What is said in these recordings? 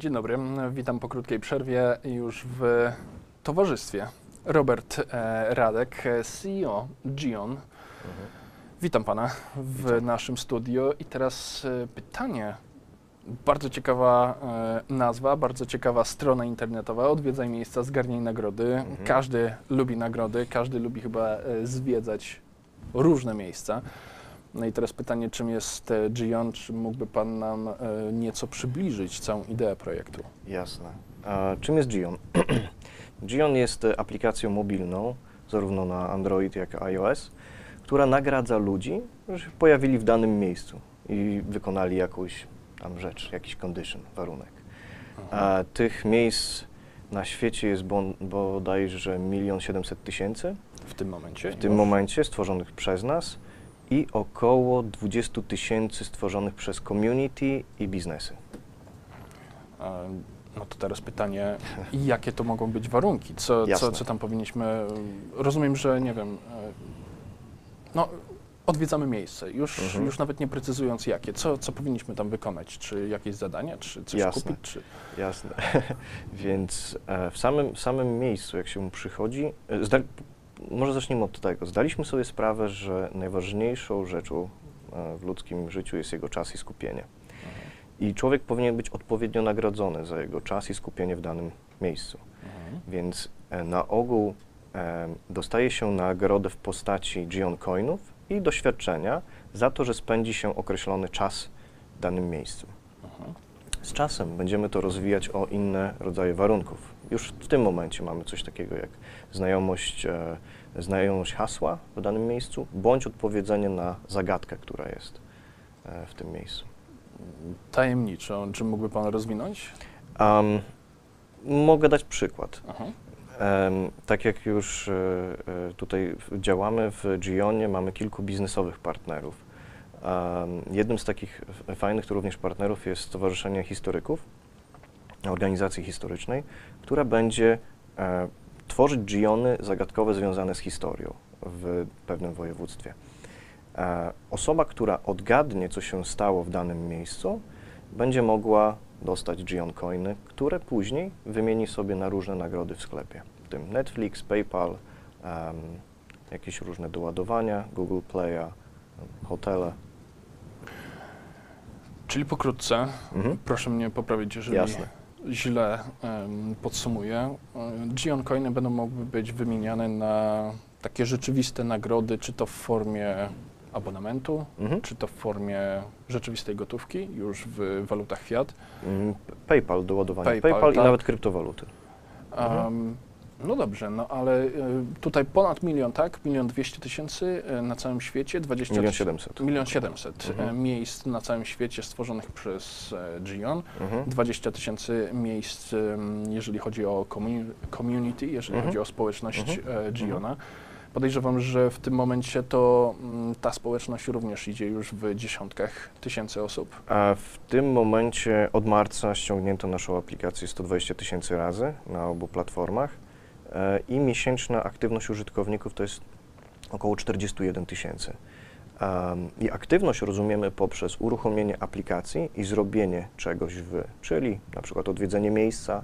Dzień dobry, witam po krótkiej przerwie już w towarzystwie. Robert e, Radek, e, CEO Gion. Witam Pana w naszym studio i teraz e, pytanie. Bardzo ciekawa nazwa, bardzo ciekawa strona internetowa. Odwiedzaj miejsca, zgarnij nagrody. Każdy lubi nagrody, każdy lubi chyba zwiedzać różne miejsca. No i teraz pytanie, czym jest e, Gion? Czy mógłby Pan nam e, nieco przybliżyć całą ideę projektu? Jasne. A czym jest Gion? Gion jest e, aplikacją mobilną, zarówno na Android, jak i iOS, która nagradza ludzi, którzy się pojawili w danym miejscu i wykonali jakąś tam rzecz, jakiś condition, warunek. A tych miejsc na świecie jest bodajże milion siedemset tysięcy W tym momencie? w tym momencie stworzonych przez nas i około 20 tysięcy stworzonych przez community i biznesy. No to teraz pytanie, jakie to mogą być warunki? Co, co, Jasne. co tam powinniśmy... Rozumiem, że nie wiem... e, No, odwiedzamy miejsce, już, Mhm. już nawet nie precyzując jakie. Co, co powinniśmy tam wykonać? Czy jakieś zadania, czy coś Jasne. kupić? Czy... Jasne. Więc e, w samym, samym miejscu, jak się mu przychodzi, e, może zacznijmy od tego. Zdaliśmy sobie sprawę, że najważniejszą rzeczą e, w ludzkim życiu jest jego czas i skupienie. I człowiek powinien być odpowiednio nagrodzony za jego czas i skupienie w danym miejscu. Mhm. Więc e, na ogół e, dostaje się nagrodę w postaci Gion Coinów i doświadczenia za to, że spędzi się określony czas w danym miejscu. Z czasem będziemy to rozwijać o inne rodzaje warunków. Już w tym momencie mamy coś takiego jak znajomość, e, znajomość hasła w danym miejscu, bądź odpowiedzenie na zagadkę, która jest e, w tym miejscu. Tajemniczo, czy mógłby Pan rozwinąć? Um, mogę dać przykład. Aha. Tak jak już e, e, tutaj działamy w Gionie, mamy kilku biznesowych partnerów. Jednym z takich fajnych również partnerów jest Stowarzyszenie Historyków, organizacji historycznej, która będzie e, tworzyć Giony zagadkowe związane z historią w pewnym województwie. E, osoba, która odgadnie, co się stało w danym miejscu, będzie mogła dostać Gion Coiny, które później wymieni sobie na różne nagrody w sklepie, w tym Netflix, PayPal, em, jakieś różne doładowania, Google Play'a, hotele. Czyli pokrótce, Mhm. proszę mnie poprawić, jeżeli Jasne. źle em, podsumuję. E, Gion Coiny będą mogły być wymieniane na takie rzeczywiste nagrody, czy to w formie abonamentu, Mhm. czy to w formie rzeczywistej gotówki, już w walutach fiat. Mm, PayPal, doładowanie PayPal, PayPal, tak. i nawet kryptowaluty. Mhm. No dobrze, no ale e, tutaj ponad milion, tak? Milion dwieście tysięcy e, na całym świecie, 20 Milion siedemset. Milion siedemset Mhm. e, miejsc na całym świecie stworzonych przez e, Gion. Mhm. 20 miejsc, em, jeżeli chodzi o commu- community, jeżeli Mhm. chodzi o społeczność Mhm. e, Giona. Podejrzewam, że w tym momencie to mm, ta społeczność również idzie już w dziesiątkach tysięcy osób. A w tym momencie od marca ściągnięto naszą aplikację 120 tysięcy razy na obu platformach i miesięczna aktywność użytkowników to jest około 41 tysięcy. I aktywność rozumiemy poprzez uruchomienie aplikacji i zrobienie czegoś w, czyli na przykład odwiedzenie miejsca,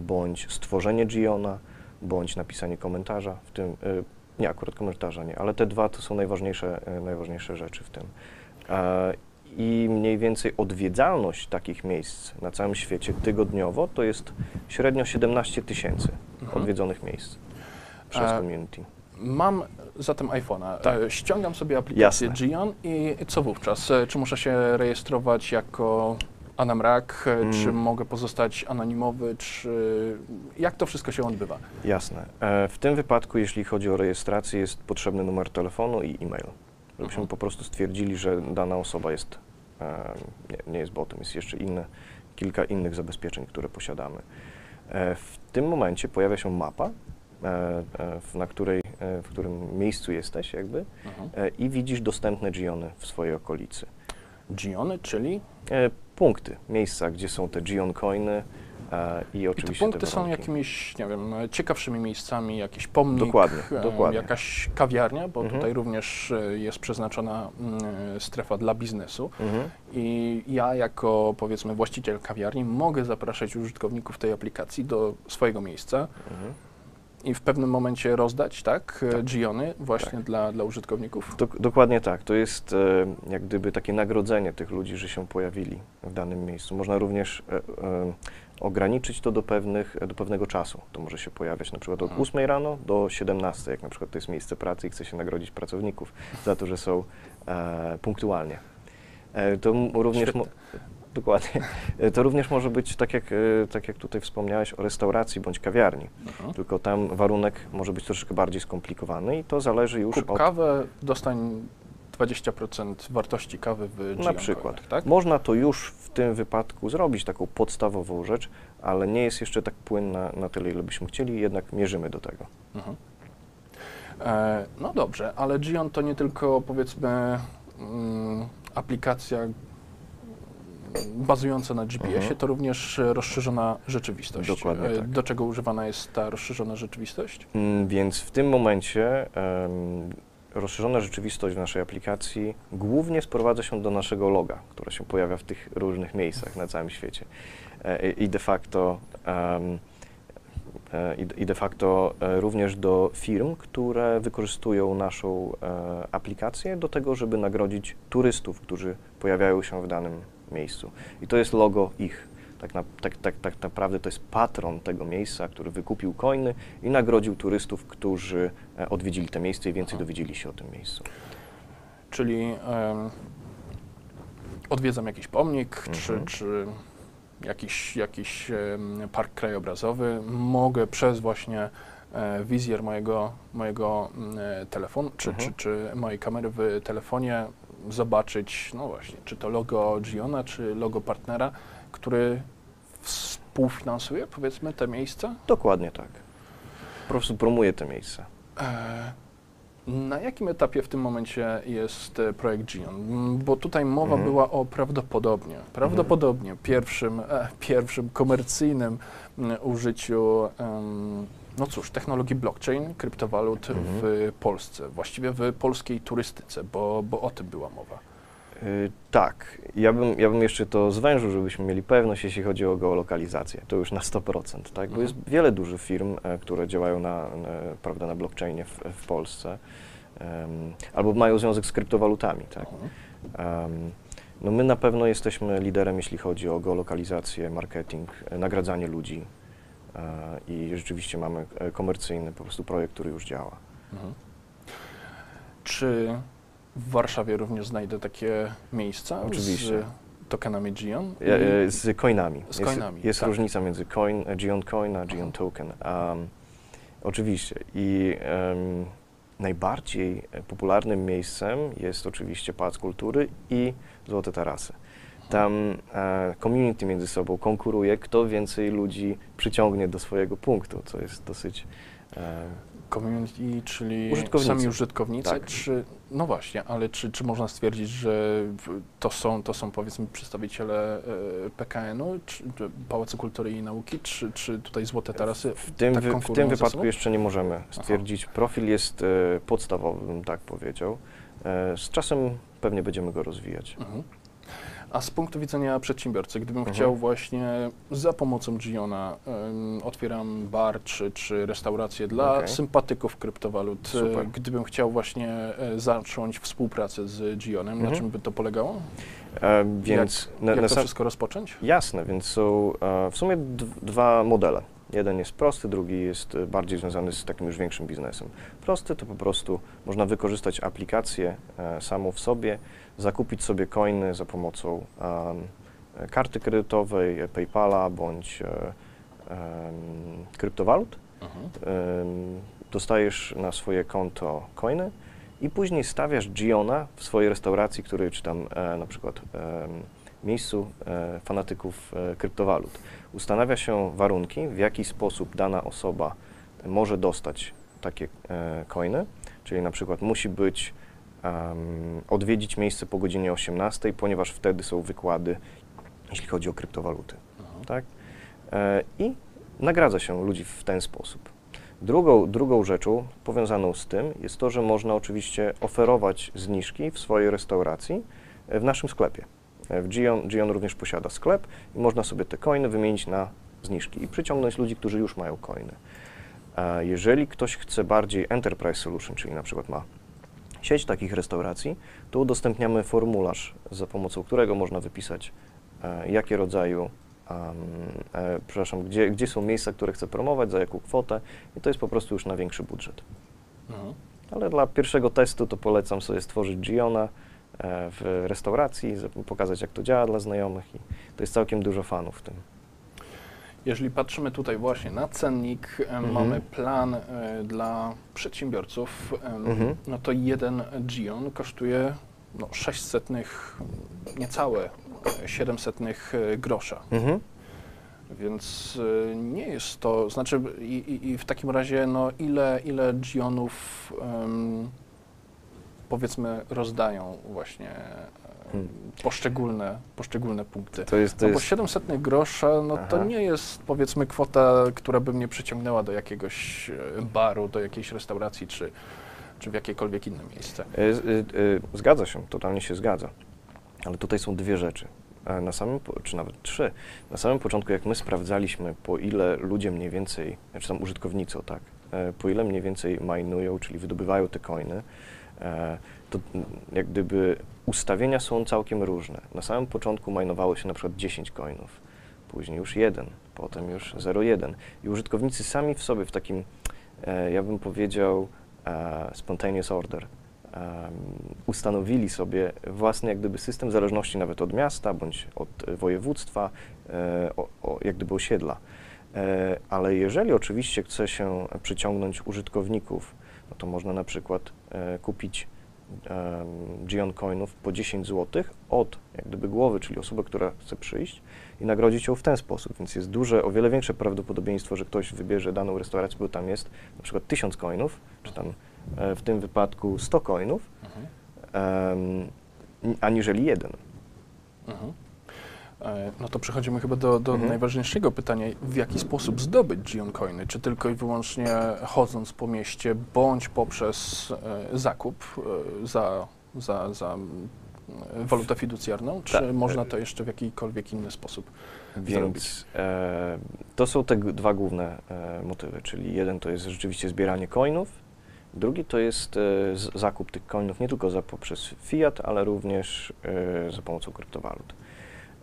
bądź stworzenie Giona, bądź napisanie komentarza w tym, y, nie akurat komentarza nie, ale te dwa to są najważniejsze, y, najważniejsze rzeczy w tym. E, I mniej więcej odwiedzalność takich miejsc na całym świecie tygodniowo to jest średnio 17 tysięcy Mhm. odwiedzonych miejsc przez A- community. Mam zatem iPhone'a. Tak. E, Ściągam sobie aplikację Jasne. Gion i co wówczas? E, Czy muszę się rejestrować jako Anamrak? E, Mm. Czy mogę pozostać anonimowy? Czy jak to wszystko się odbywa? Jasne. E, W tym wypadku, jeśli chodzi o rejestrację, jest potrzebny numer telefonu i e-mail, żebyśmy Mhm. po prostu stwierdzili, że dana osoba jest, e, nie, nie jest botem, jest jeszcze inne, kilka innych zabezpieczeń, które posiadamy. E, W tym momencie pojawia się mapa, e, e, w- na której, w którym miejscu jesteś jakby Mhm. e, i widzisz dostępne Giony w swojej okolicy. Giony, czyli Punkty, miejsca, gdzie są te Gion coiny, e, i I te oczywiście punkty te są jakimiś, nie wiem, ciekawszymi miejscami, jakiś pomnik, Dokładnie, dokładnie. jakaś kawiarnia, bo Mhm. tutaj również e, jest przeznaczona mm, strefa dla biznesu. Mhm. I ja jako powiedzmy właściciel kawiarni mogę zapraszać użytkowników tej aplikacji do swojego miejsca Mhm. i w pewnym momencie rozdać, tak, e, Tak. Giony właśnie Tak. dla, dla użytkowników. Dok- dokładnie tak. To jest e, jak gdyby takie nagrodzenie tych ludzi, że się pojawili w danym miejscu. Można również e, e, ograniczyć to do, pewnych, do pewnego czasu. To może się pojawiać na przykład od Mhm. 8 rano do 17, jak na przykład to jest miejsce pracy i chce się nagrodzić pracowników za to, że są e, punktualnie. E, to również dokładnie. E, To również może być tak jak, e, tak jak tutaj wspomniałeś o restauracji bądź kawiarni. Mhm. Tylko tam warunek może być troszeczkę bardziej skomplikowany i to zależy już Kup od kawę, dostań 20% wartości kawy w Na Gion przykład. Tak? Można to już w tym wypadku zrobić, taką podstawową rzecz, ale nie jest jeszcze tak płynna na tyle, ile byśmy chcieli, jednak mierzymy do tego. Mhm. E, no dobrze, ale Gion to nie tylko powiedzmy mm, aplikacja bazująca na GPS-ie, Mhm. to również rozszerzona rzeczywistość. Dokładnie E, tak. Do czego używana jest ta rozszerzona rzeczywistość? Mm, Więc w tym momencie rozszerzona rzeczywistość w naszej aplikacji głównie sprowadza się do naszego loga, które się pojawia w tych różnych miejscach na całym świecie. E, I de facto e, i- de facto e, również do firm, które wykorzystują naszą aplikację do tego, żeby nagrodzić turystów, którzy pojawiają się w danym miejscu. I to jest logo ich. Tak, na, tak, tak, tak naprawdę to jest patron tego miejsca, który wykupił coiny i nagrodził turystów, którzy e, odwiedzili to miejsce i więcej Aha. dowiedzieli się o tym miejscu. Czyli em, odwiedzam jakiś pomnik, czy, Mhm. czy jakiś, jakiś em, park krajobrazowy, mogę przez właśnie e, wizjer mojego, mojego mm, e, telefonu, czy, Mhm. czy, czy mojej kamery w telefonie zobaczyć, no właśnie, czy to logo Giona, czy logo partnera, który współfinansuje, powiedzmy, te miejsca. Dokładnie tak. Po prostu promuje te miejsca. E, Na jakim etapie w tym momencie jest e, projekt Gion? Bo tutaj mowa Mhm. była o prawdopodobnie, prawdopodobnie pierwszym, e, pierwszym komercyjnym m, użyciu, em, no cóż, technologii blockchain, kryptowalut Mhm. w Polsce, właściwie w polskiej turystyce, bo, bo o tym była mowa. Y, tak, ja bym, ja bym jeszcze to zwężył, żebyśmy mieli pewność, jeśli chodzi o geolokalizację. To już na 100%, tak? Bo jest wiele dużych firm, e, które działają na, na, prawda, na blockchainie w, w Polsce, em, albo mają związek z kryptowalutami, tak? Mhm. Em, no my na pewno jesteśmy liderem, jeśli chodzi o geolokalizację, marketing, e, nagradzanie ludzi e, i rzeczywiście mamy e, komercyjny po prostu projekt, który już działa. Mhm. Czy w Warszawie również znajdę takie miejsca Oczywiście. z tokenami Gion? E, Z coinami. Z jest, coinami, Jest tak. różnica między coin, Geon Coin a Aha. Token. Um, oczywiście. I em, najbardziej popularnym miejscem jest oczywiście Pałac Kultury i Złote Tarasy. Tam e, community między sobą konkuruje, kto więcej ludzi przyciągnie do swojego punktu, co jest dosyć... E, Community, czyli Użytkownicy. sami użytkownicy, Tak. czy, no właśnie, ale czy, czy można stwierdzić, że to są, to są powiedzmy przedstawiciele e, PKN-u, czy, czy Pałacu Kultury i Nauki, czy, czy tutaj Złote Tarasy? w tym, tak w tym wypadku jeszcze nie możemy stwierdzić. Profil jest e, podstawowy, bym tak powiedział. E, z czasem pewnie będziemy go rozwijać. Mhm. A z punktu widzenia przedsiębiorcy, gdybym Mhm. chciał właśnie za pomocą Giona em, otwieram bar czy, czy restaurację dla Okej. sympatyków kryptowalut, e, Super. gdybym chciał właśnie e, zacząć współpracę z Gionem, na Mhm. czym by to polegało? E, więc na, Jak na to sam, wszystko rozpocząć? jasne, więc są e, w sumie dwa modele. Jeden jest prosty, drugi jest e, bardziej związany z takim już większym biznesem. Prosty to po prostu można wykorzystać aplikację e, samą w sobie, zakupić sobie coiny za pomocą em, karty kredytowej, e, PayPala bądź e, kryptowalut. Mhm. Dostajesz na swoje konto coiny i później stawiasz Giona w swojej restauracji, który czy tam e, na przykład miejscu e, fanatyków e, kryptowalut. Ustanawia się warunki, w jaki sposób dana osoba może dostać takie e, coiny, czyli na przykład musi być em, odwiedzić miejsce po godzinie 18, ponieważ wtedy są wykłady, jeśli chodzi o kryptowaluty tak? i nagradza się ludzi w ten sposób. Drugą, drugą rzeczą powiązaną z tym jest to, że można oczywiście oferować zniżki w swojej restauracji w naszym sklepie. W Gion, Gion również posiada sklep i można sobie te coiny wymienić na zniżki i przyciągnąć ludzi, którzy już mają coiny. Jeżeli ktoś chce bardziej enterprise solution, czyli na przykład ma sieć takich restauracji, to udostępniamy formularz, za pomocą którego można wypisać, e, jakie rodzaju, em, e, przepraszam, gdzie, gdzie są miejsca, które chcę promować, za jaką kwotę i to jest po prostu już na większy budżet. Mhm. Ale dla pierwszego testu to polecam sobie stworzyć Giona w restauracji, za- pokazać jak to działa dla znajomych i to jest całkiem dużo fanów w tym. Jeżeli patrzymy tutaj właśnie na cennik, em, Mhm. mamy plan e, dla przedsiębiorców, Mhm. no to jeden Gion kosztuje no, 600, niecałe e, 700 e, grosza. Mhm. Więc e, nie jest to, znaczy i, i, w takim razie no ile, ile Gionów em, powiedzmy rozdają właśnie e, Hmm. poszczególne, poszczególne punkty. To jest, to No bo jest 700 grosza, no to Aha. nie jest powiedzmy kwota, która by mnie przyciągnęła do jakiegoś e, baru, do jakiejś restauracji, czy, czy w jakiekolwiek inne miejsce. E, Zgadza się, totalnie się zgadza. Ale tutaj są dwie rzeczy. Na samym, czy nawet trzy. Na samym początku, jak my sprawdzaliśmy, po ile ludzie mniej więcej, czy tam użytkownicy, tak, po ile mniej więcej majnują, czyli wydobywają te coiny, to mm, jak gdyby ustawienia są całkiem różne. Na samym początku majnowało się na przykład 10 coinów, później już jeden, potem już 0,1. I użytkownicy sami w sobie w takim, e, ja bym powiedział, e, spontaneous order, ustanowili sobie własny jak gdyby system zależności nawet od miasta bądź od e, województwa, e, o, o, jak gdyby osiedla. E, ale jeżeli oczywiście chce się przyciągnąć użytkowników, no to można na przykład e, kupić um, Gion Coinów po 10 zł od jak gdyby głowy, czyli osoby, która chce przyjść i nagrodzić ją w ten sposób. Więc jest duże, o wiele większe prawdopodobieństwo, że ktoś wybierze daną restaurację, bo tam jest na przykład 1000 coinów, czy tam e, w tym wypadku 100 coinów, Mhm. ni- aniżeli jeden. Mhm. E, No to przechodzimy chyba do, do Mhm. najważniejszego pytania. W jaki sposób zdobyć Gion Coiny? Czy tylko i wyłącznie chodząc po mieście, bądź poprzez e, zakup e, za, za, za walutę fiducjarną? Czy Tak. można to jeszcze w jakikolwiek inny sposób? Więc e, to są te dwa główne e, motywy, czyli jeden to jest rzeczywiście zbieranie coinów, drugi to jest e, zakup tych coinów nie tylko za, poprzez fiat, ale również za pomocą kryptowalut.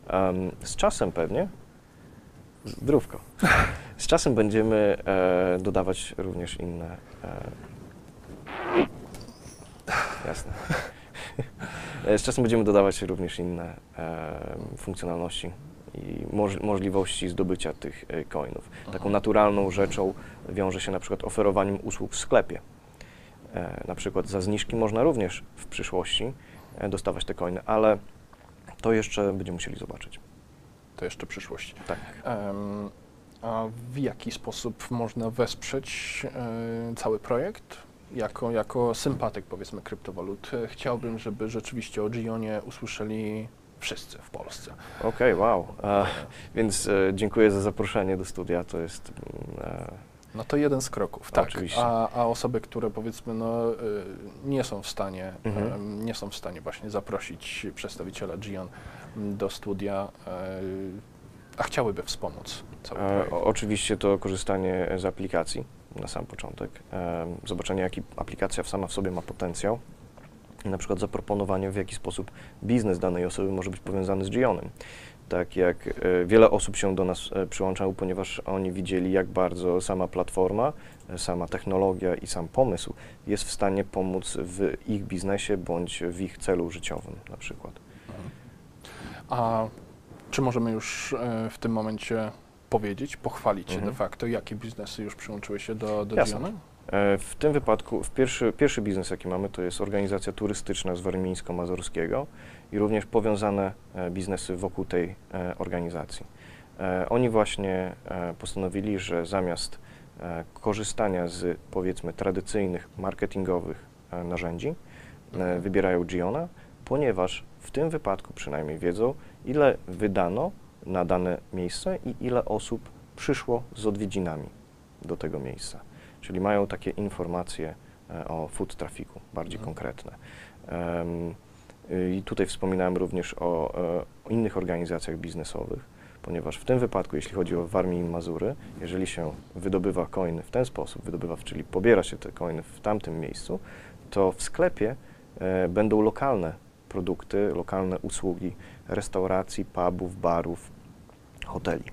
Em, z czasem pewnie, zdrówko, z czasem będziemy e, dodawać również inne, e, jasne, z czasem będziemy dodawać również inne e, funkcjonalności i moż, możliwości zdobycia tych e, coinów. Taką Mhm. naturalną rzeczą wiąże się na przykład oferowaniem usług w sklepie. E, na przykład za zniżki można również w przyszłości e, dostawać te coiny, ale to jeszcze będziemy musieli zobaczyć. To jeszcze przyszłość. Tak. Em, a w jaki sposób można wesprzeć e, cały projekt? Jako, jako sympatyk, powiedzmy, kryptowalut, e, chciałbym, żeby rzeczywiście o Gionie usłyszeli wszyscy w Polsce. Okej, wow. E, więc e, dziękuję za zaproszenie do studia. To jest mm, e, No to jeden z kroków, tak. Oczywiście. A, a osoby, które powiedzmy no, y, nie są w stanie, Mhm. nie są w stanie właśnie zaprosić przedstawiciela Gion do studia, y, a chciałyby wspomóc cały E, projekt. oczywiście to korzystanie z aplikacji na sam początek, e, zobaczenie jaki aplikacja sama w sobie ma potencjał, na przykład zaproponowanie w jaki sposób biznes danej osoby może być powiązany z Gionem. Tak jak e, wiele osób się do nas e, przyłączało, ponieważ oni widzieli jak bardzo sama platforma, e, sama technologia i sam pomysł jest w stanie pomóc w ich biznesie bądź w ich celu życiowym na przykład. A czy możemy już w tym momencie powiedzieć, pochwalić się Mhm. de facto, jakie biznesy już przyłączyły się do, do Jasne. Giona? E, W tym wypadku w pierwszy, pierwszy biznes, jaki mamy, to jest organizacja turystyczna z Warmińsko-Mazurskiego i również powiązane e, biznesy wokół tej e, organizacji. Oni właśnie postanowili, że zamiast korzystania z powiedzmy tradycyjnych marketingowych narzędzi, e, wybierają Giona, ponieważ w tym wypadku przynajmniej wiedzą, ile wydano na dane miejsce i ile osób przyszło z odwiedzinami do tego miejsca. Czyli mają takie informacje e, o food trafiku, bardziej Mhm. konkretne. I tutaj wspominałem również o, e, o innych organizacjach biznesowych, ponieważ w tym wypadku, jeśli chodzi o Warmię i Mazury, jeżeli się wydobywa coiny w ten sposób, wydobywa, czyli pobiera się te coiny w tamtym miejscu, to w sklepie e, będą lokalne produkty, lokalne usługi restauracji, pubów, barów, hoteli.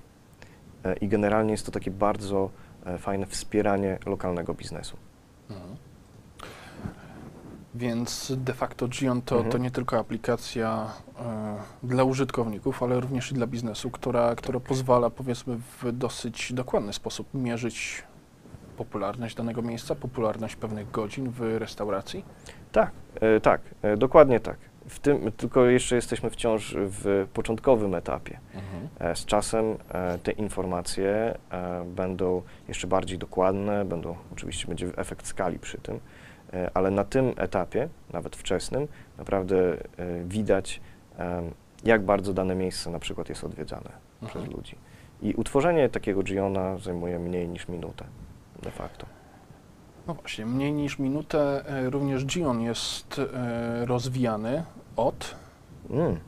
E, I generalnie jest to takie bardzo fajne wspieranie lokalnego biznesu. Mhm. Więc de facto Gion to, Mhm. to nie tylko aplikacja e, dla użytkowników, ale również i dla biznesu, która, która pozwala powiedzmy w dosyć dokładny sposób mierzyć popularność danego miejsca, popularność pewnych godzin w restauracji. Tak, e, tak, e, dokładnie tak. W tym, tylko jeszcze jesteśmy wciąż w początkowym etapie. E, Z czasem e, te informacje e, będą jeszcze bardziej dokładne, będą, oczywiście będzie efekt skali przy tym, ale na tym etapie, nawet wczesnym, naprawdę widać, jak bardzo dane miejsce na przykład jest odwiedzane przez Mhm. ludzi. I utworzenie takiego Giona zajmuje mniej niż minutę de facto. No właśnie, mniej niż minutę e, również Gion jest e, rozwijany od Mm.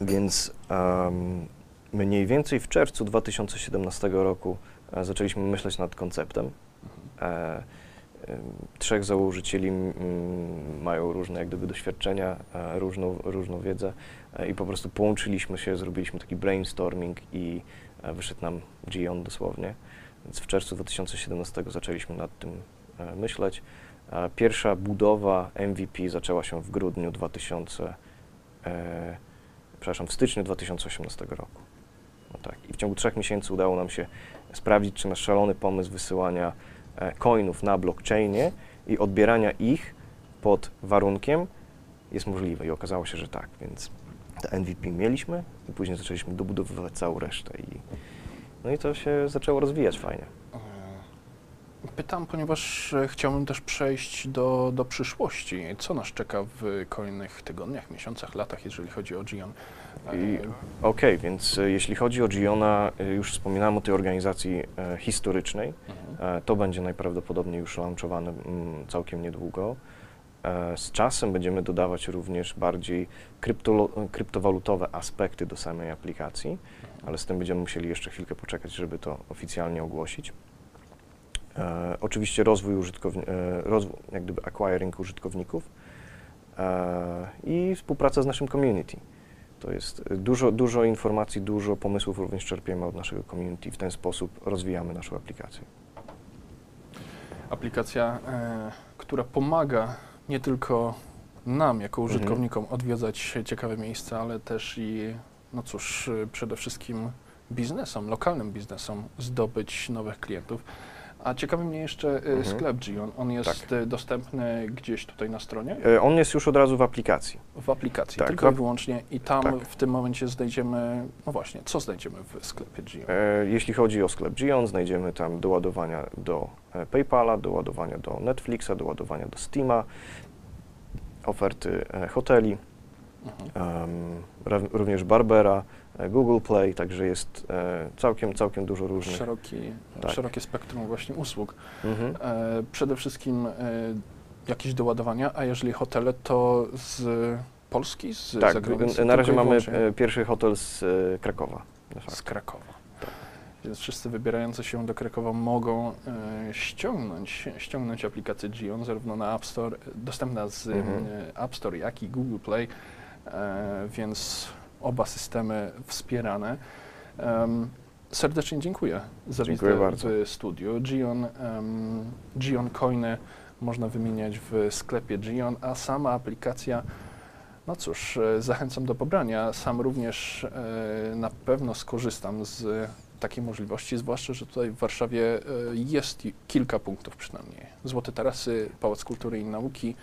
Więc em, mniej więcej w czerwcu 2017 roku e, zaczęliśmy myśleć nad konceptem. Em, trzech założycieli mają różne jak gdyby doświadczenia, różną, różną wiedzę i po prostu połączyliśmy się, zrobiliśmy taki brainstorming i wyszedł nam Gion dosłownie. Więc w czerwcu 2017 zaczęliśmy nad tym e, myśleć. Pierwsza budowa MVP zaczęła się w grudniu 2000, e, przepraszam, w styczniu 2018 roku. No tak. I w ciągu trzech miesięcy udało nam się sprawdzić, czy nasz szalony pomysł wysyłania e, coinów na blockchainie i odbierania ich pod warunkiem jest możliwy. I okazało się, że tak, więc te MVP mieliśmy i później zaczęliśmy dobudowywać całą resztę i no i to się zaczęło rozwijać fajnie. E, Pytam, ponieważ e, chciałbym też przejść do, do przyszłości. Co nas czeka w kolejnych tygodniach, miesiącach, latach, jeżeli chodzi o Gion? E, Okej, więc e, jeśli chodzi o Giona, już wspominałem o tej organizacji historycznej. mhm. To będzie najprawdopodobniej już launchowane mm, całkiem niedługo. E, Z czasem będziemy dodawać również bardziej kryptolo, kryptowalutowe aspekty do samej aplikacji, ale z tym będziemy musieli jeszcze chwilkę poczekać, żeby to oficjalnie ogłosić. E, oczywiście rozwój, użytkowni- e, rozwój jak gdyby acquiring użytkowników e, i współpraca z naszym community. To jest dużo, dużo informacji, dużo pomysłów również czerpiemy od naszego community. W ten sposób rozwijamy naszą aplikację. Aplikacja, e, która pomaga nie tylko nam, jako Mhm. użytkownikom, odwiedzać ciekawe miejsca, ale też i, no cóż, przede wszystkim biznesom, lokalnym biznesom zdobyć nowych klientów. A ciekawi mnie jeszcze e, Mhm. sklep Gion. On jest e, dostępny gdzieś tutaj na stronie? E, On jest już od razu w aplikacji. W aplikacji, Tak, tylko i wyłącznie. I tam tak. w tym momencie znajdziemy, no właśnie, co znajdziemy w sklepie? E, Jeśli chodzi o sklep Gion, znajdziemy tam do ładowania do PayPala, do ładowania do Netflixa, do ładowania do Steama, oferty hoteli, Ra- również Barbera, e, Google Play, także jest e, całkiem, całkiem dużo różnych. Szeroki, Tak. Szerokie spektrum właśnie usług. Mhm. E, przede wszystkim e, jakieś doładowania, a jeżeli hotele, to z Polski, z Tak, zagranicy? na razie mamy e, pierwszy hotel z e, Krakowa. z. Krakowa. Tak. Więc wszyscy wybierający się do Krakowa mogą ściągnąć, ściągnąć aplikację Gion, zarówno na App Store, dostępna z Mhm. App Store, jak i Google Play, więc oba systemy wspierane. Serdecznie dziękuję za Dziękuję wizytę bardzo. w studiu. Gion, Gion Coiny można wymieniać w sklepie Gion, a sama aplikacja, no cóż, e, zachęcam do pobrania. Sam również e, na pewno skorzystam z takiej możliwości, zwłaszcza, że tutaj w Warszawie e, jest kilka punktów przynajmniej. Złote Tarasy, Pałac Kultury i Nauki.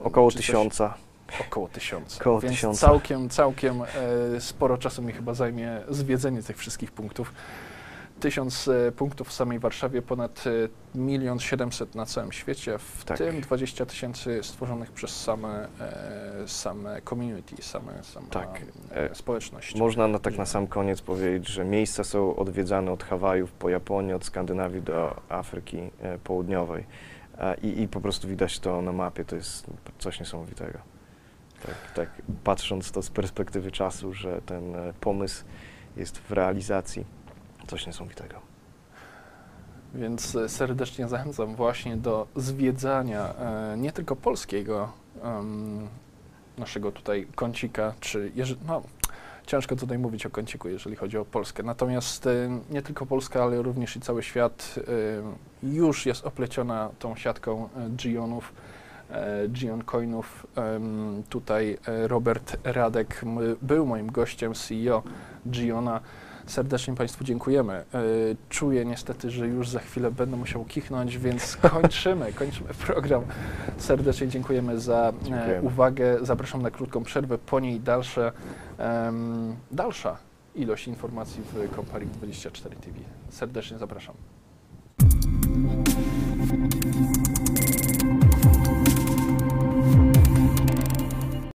e, Około czy coś- tysiąca. Około tysiąca. Około Więc tysiąca. całkiem, całkiem e, sporo czasu mi chyba zajmie zwiedzenie tych wszystkich punktów. Tysiąc e, punktów w samej Warszawie, ponad e, milion siedemset na całym świecie, w Tak. tym 20 tysięcy stworzonych przez same, e, same community, same, same Tak. e, społeczność. Można na, tak na sam koniec powiedzieć, że miejsca są odwiedzane od Hawajów po Japonię, od Skandynawii do Afryki e, Południowej. I, I po prostu widać to na mapie, to jest coś niesamowitego. Tak, tak patrząc to z perspektywy czasu, że ten e, pomysł jest w realizacji, coś niesamowitego. Więc e, serdecznie zachęcam właśnie do zwiedzania e, nie tylko polskiego naszego tutaj kącika, czy no, ciężko tutaj mówić o kąciku, jeżeli chodzi o Polskę. Natomiast nie tylko Polska, ale również i cały świat już jest opleciona tą siatką Gionów, Gion Coinów. Tutaj e, Robert Radek był moim gościem, CEO Giona. Serdecznie Państwu dziękujemy. E, Czuję niestety, że już za chwilę będę musiał kichnąć, więc kończymy, kończymy program. Serdecznie dziękujemy za e, Dziękujemy. uwagę. Zapraszam na krótką przerwę, po niej dalsze, em, dalsza ilość informacji w Comparing 24 TV. Serdecznie zapraszam.